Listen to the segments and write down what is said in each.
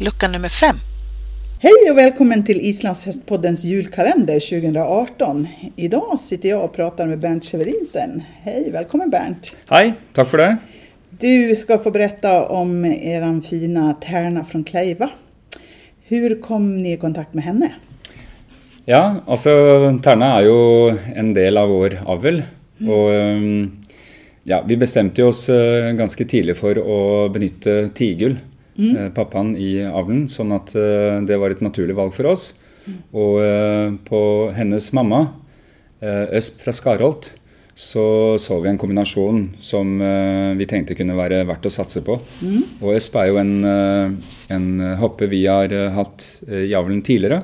lucka nummer fem. Hej och välkommen till Islandshästpoddens julkalender 2018. Idag sitter jag och pratar med Bernt Severinsen. Hej, välkommen Bernt. Hei, takk for det. Du ska få berätta om eran fina Tärna från Kleiva. Hur kom ni i kontakt med henne? Ja, altså Terna er jo en del av vår avl. Og øhm, ja, vi bestemte oss øh, ganske tidlig for å benytte Tigul, øh, pappaen i avlen, sånn at øh, det var et naturlig valg for oss. Og øh, på hennes mamma, Øsp fra Skarholt, så så vi en kombinasjon som vi tenkte kunne være verdt å satse på. Og Øsp er jo en, en hoppe vi har hatt i avlen tidligere.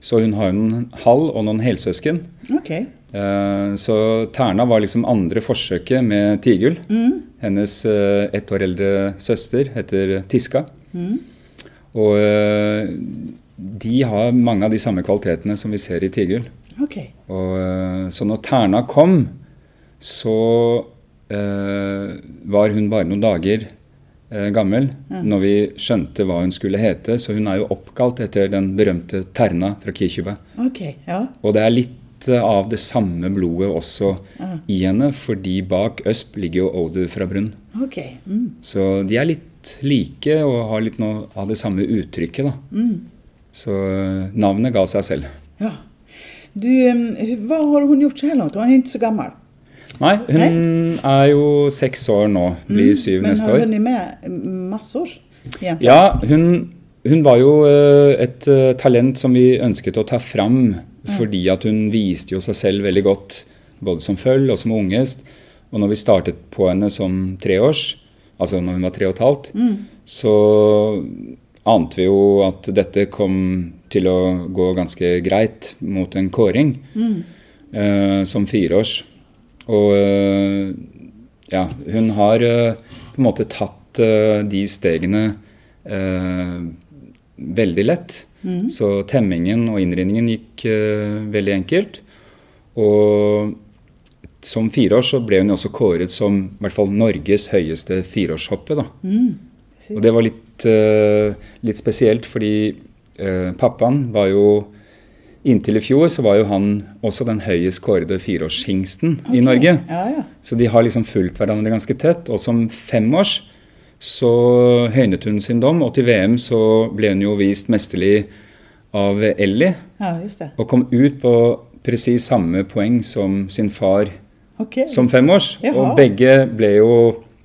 Så hun har en halv og noen helsøsken. Okej. Eh, Så Terna var liksom andre forsøket med Tigul. Hennes eh, ett år eldre søster heter Tiska. Og eh, de har mange av de samme kvalitetene som vi ser i Tigul. Okay. Og, så når Terna kom, så uh, var hun bare noen dager uh, gammel når vi skjønte hva hun skulle hete. Så hun er jo oppkalt etter den berømte Terna fra Kirkjubø. Okay, ja. Og det er litt eh, av det samme blodet også i henne, fordi bak Øsp ligger jo Odu fra Brunn. Okay. Mm. Så de er litt like og har litt noe av det samme uttrykket, da. Så eh, navnet ga seg selv. Ja. Du, hva har hun gjort så her langt? Hon är ikke så gammel. Nei, hun er jo seks år nå, blir syv Men neste har hun vært med massor egentligen. Ja, hun, hun var jo eh, et talent som vi ønsket å ta fram, fordi at hun viste jo seg selv veldig godt, både som føll og som ungest. Og når vi startet på henne som treårs, altså når hun var tre og et halvt, så ante vi jo at dette kom til å gå ganske greit mot en kåring eh, som fireårs. Og eh, ja, hun har eh, på en måte tatt de stegene eh, veldig lett. Så temmingen og innrinningen gikk uh, veldig enkelt. Og som fireårs så ble hun også kåret som i hvert fall Norges høyeste fireårshoppe. da. Mm. Og det var litt, uh, litt spesielt, fordi uh, pappaen var jo Inntil i fjor så var jo han også den høyest kårede fireårshingsten i Norge. Ja, ja. Så de har liksom fulgt hverandre ganske tett. Og som femårs så høynet hun sin dom, og til VM så ble hun jo vist mesterlig av Ellie. Ja, just det. Og kom ut på presis samme poeng som sin far okay. som femårs. Jaha. Og begge ble jo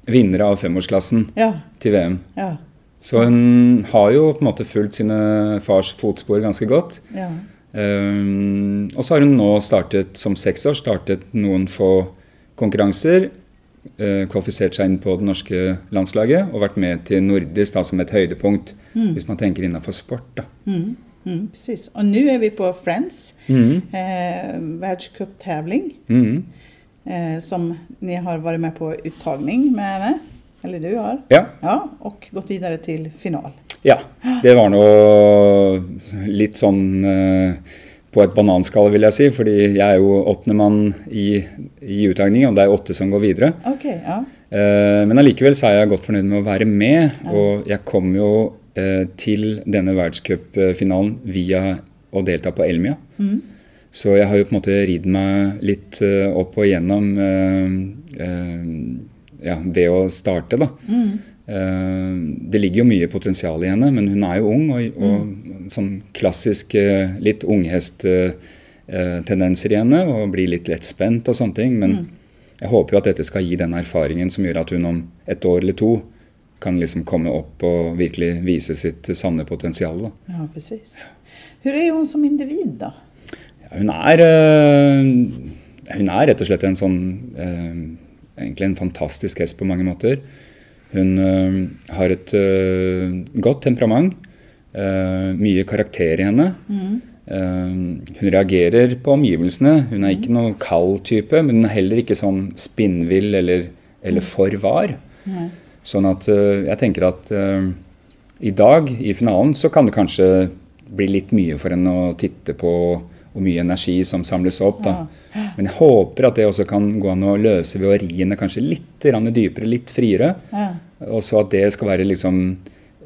vinnere av femårsklassen Ja, til VM. ja, Så hun har jo på en måte fulgt sine fars fotspor ganske godt. ja. Um, og så har hun nå startet, som seksår, startet noen få konkurranser. Eh, kvalifisert seg inn på det norske landslaget og vært med til nordisk da, som et høydepunkt. Hvis man tenker innenfor sport. da. Mm, mm, precis. Og nå er vi på Friends mm. eh, världscuptävling Mm. eh, som ni har vært med på uttagning med henne. Eller du har. Ja. Ja, og gått videre til final. ja. Det var nå litt sånn eh, på et bananskall, vil jeg si. Fordi jeg er jo åttendemann i, i uttakning, og det er åtte som går videre. Okay, ja. Eh, Men allikevel så er jeg godt fornøyd med å være med. Og jeg kom jo eh, til denne verdenscupfinalen via å delta på Elmia. Så jeg har jo på en måte ridd meg litt eh, opp og igjennom ja, ved å starte, da. Mm. det ligger jo mye potensial i henne, men hun er jo ung og, og sånn klassisk eh, litt unghest-tendenser i henne og blir litt lettspent og sånne ting. Men jeg håper jo at dette skal gi den erfaringen som gjør at hun om et år eller to kan liksom komme opp og virkelig vise sitt sanne potensial. Da. Ja, precis. Hvor er hun som individ da? Ja, hun er øh, Hun er rett og slett en sånn øh, Egentlig en fantastisk hest på mange måter. Hun øh, har et eh, godt temperament. Eh, mye karakter i henne. Eh, hun reagerer på omgivelsene. Hun er ikke noen kald type, men hun er heller ikke sånn spinnvill eller, eller for var. Mm. Sånn at uh, jeg tenker at i dag, i finalen, så kan det kanskje bli litt mye for henne å titte på hvor mye energi som samles opp. da. Men jeg håper at det også kan gå an å løse ved å ri henne kanskje litt dypere, litt friere. Ja. Og så at det skal være liksom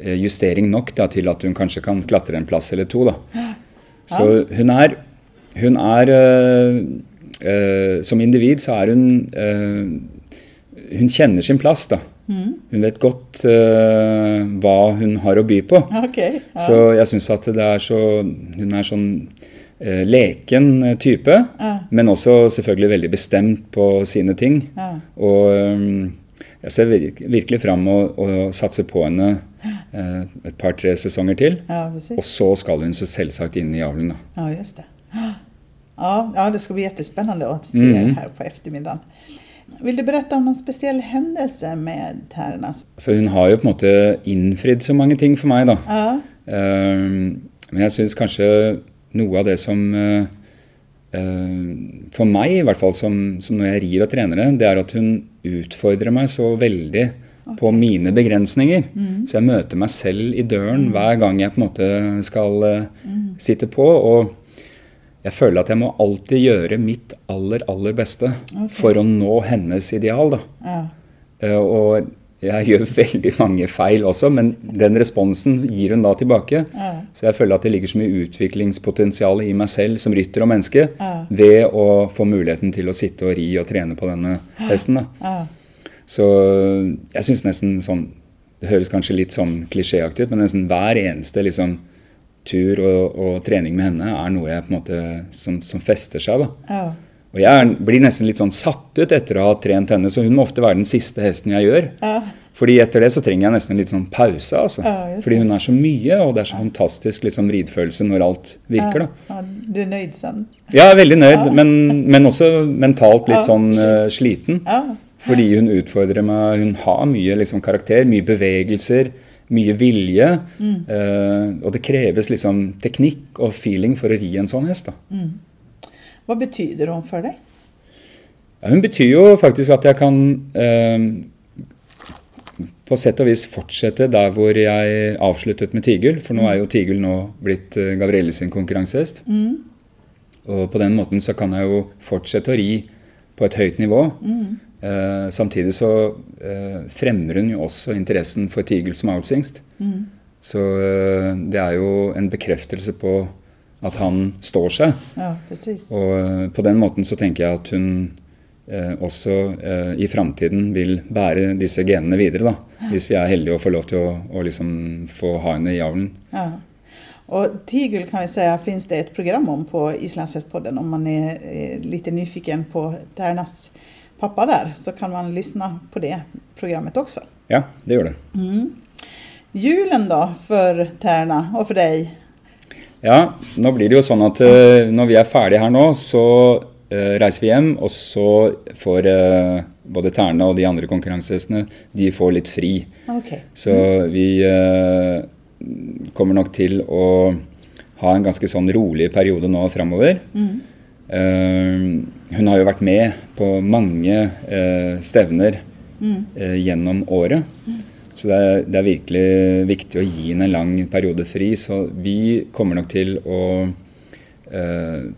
justering nok da, til at hun kanskje kan klatre en plass eller to. Da. Så hun er, hun er øh, øh, Som individ så er hun øh, Hun kjenner sin plass, da. Mm. Hun vet godt hva hun har å by på. Okay, Ja. Så jeg syns at det er så Hun er sånn eh, leken eh, type, Ja. men også selvfølgelig veldig bestemt på sine ting. Ja. Og jeg ser virkelig fram å, å satse på henne eh, et par-tre sesonger til. ja. Og så skal hun så selvsagt inn i avlen, da. Ja, just det. Ja, ja, det skal bli jättespännande å se Mm. her på eftermiddagen. Vil du berette om noen spesiell hendelse med tærne? Så hun har jo på en måte innfridd så mange ting for meg, da. Ja, Uh, men jeg syns kanskje noe av det som uh, uh, For meg, i hvert fall, som, som når jeg rir og trener det, det er at hun utfordrer meg så veldig på mine begrensninger. Så jeg møter meg selv i døren hver gang jeg på en måte skal mm. sitte på. Og jeg føler at jeg må alltid gjøre mitt aller, aller beste for å nå hennes ideal. ja, Eh, Og jeg gjør veldig mange feil også, men den responsen gir hun da tilbake. ja, Så jeg føler at det ligger så mye utviklingspotensial i meg selv som rytter og menneske Ja. ved å få muligheten til å sitte og ri og trene på denne hesten. da. ja, Så jeg syns nesten sånn Det høres kanskje litt sånn klisjéaktig ut, men nesten hver eneste liksom, tur og, og trening med henne er noe jeg på en måte som, som fester seg. da. ja, Og jeg blir nesten litt sånn satt ut etter å ha trent henne, så hun må ofte være den siste hesten jeg gjør. ja, Fordi etter det så trenger jeg nesten litt sånn pause, altså. Ja, Fordi hun er så mye, og det er så fantastisk liksom ridfølelse når alt virker, da. ja, du er nøyd sånn? Er veldig nøyd, men, men også mentalt litt Ja, sånn uh, sliten. Ja, Fordi hun utfordrer meg. Hun har mye liksom, karakter, mye bevegelser, mye vilje. Mm. eh, og det kreves liksom teknikk og feeling for å ri en sånn hest. da. Hva betyr hun for deg? Ja, hun betyr jo faktisk at jeg kan eh, på sett og vis fortsette der hvor jeg avsluttet med Tigul. For nå er jo Tigul nå blitt eh, Gabrielle sin konkurransehest. Mm. Og på den måten så kan jeg jo fortsette å ri på et høyt nivå. Mm. Eh, samtidig så eh, fremmer hun jo også interessen for Tigel som avlshingst. Mm. Så eh, det er jo en bekreftelse på at han står seg. Ja. Og på den måten så tenker jeg at hun også i framtiden vil bære disse genene videre, da. Hvis vi er heldige og får lov til å, å liksom få ha henne i avlen. Ja. Og Tigul kan vi säga finns det ett program om på Islandshästpodden om man är eh, lite nyfiken på Tärnas pappa där så kan man lyssna på det programmet också. Ja, det gjør det. Julen då för Tärna och för dig? Ja, nå blir det jo sånn at uh, når vi er ferdige her nå, så uh, reiser vi hjem, og så får uh, både Terna og de andre konkurransehestene de får litt fri. Okay. Så vi kommer nok til å ha en ganske sånn rolig periode nå framover. Mm. Eh, hun har jo vært med på mange eh, stevner Mm. eh, gjennom året. Så det er, det er virkelig viktig å gi henne en lang periode fri. Så vi kommer nok til å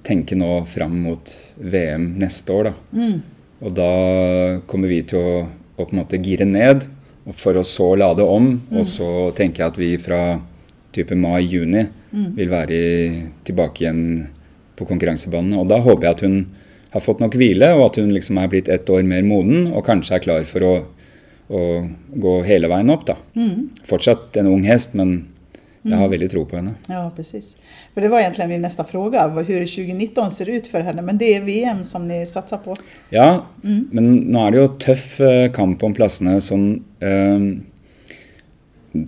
tenke nå fram mot VM neste år, da. Mm. Og da kommer vi til å, å på en måte gire ned, for å så lade om. Og så tenker jeg at vi fra type mai-juni vil være tilbake igjen på konkurransebanene. Og da håper jeg at hun har fått nok hvile, og at hun liksom er blitt ett år mer moden og kanskje er klar for å, å gå hele veien opp. da. Mm. Fortsatt en ung hest, men jeg har veldig tro på henne. Ja, precis. För det var egentligen min nästa fråga, hur 2019 ser ut för henne. Men det är VM som ni satsar på. Ja, men nå er det jo tøff eh, kamp om plassene. Sånn eh,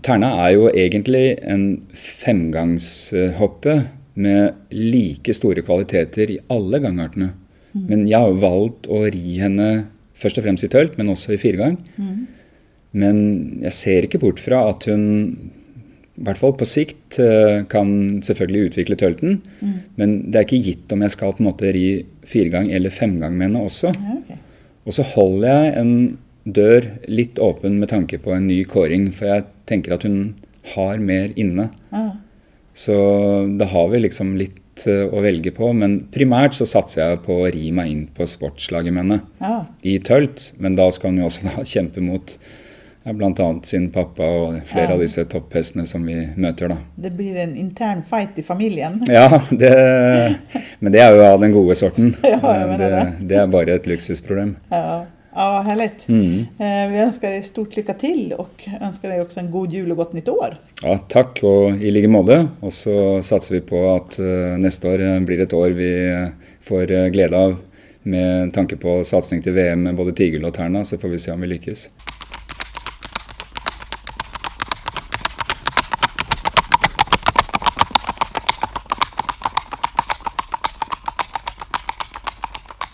Terna er jo egentlig en femgangshoppe med like store kvaliteter i alle gangartene. Men jeg har jo valgt å ri henne først og fremst i tølt, men også i firegang. Men jeg ser ikke bort fra at hun i hvert fall på sikt eh, kan selvfølgelig utvikle tølten. Men det er ikke gitt om jeg skal på en måte ri firegang eller femgang med henne også. Ja, okay. Og så holder jeg en dør litt åpen med tanke på en ny kåring, for jeg tenker at hun har mer inne. Ja. Så da har vi liksom litt eh, å velge på. Men primært så satser jeg på å ri meg inn på sportslaget henne Ja. i tølt. Men da skal hun jo også da kjempe mot bl.a. sin pappa og flere Ja. av disse topphestene som vi møter. da. Det blir en intern fight i familien. Ja, det, men det er jo av den gode sorten. Ja, det, det. det er bare et luksusproblem. Ja, ja härligt. Mm. Eh, Vi önskar dig stort lycka till och önskar dig också en god jul och gott nytt år. Ja, takk, og i like måte. Og så satser vi på at eh, neste år eh, blir et år vi får glädje av med tanke på satsning til VM med både Tigel og Terna. Så får vi se om vi lykkes.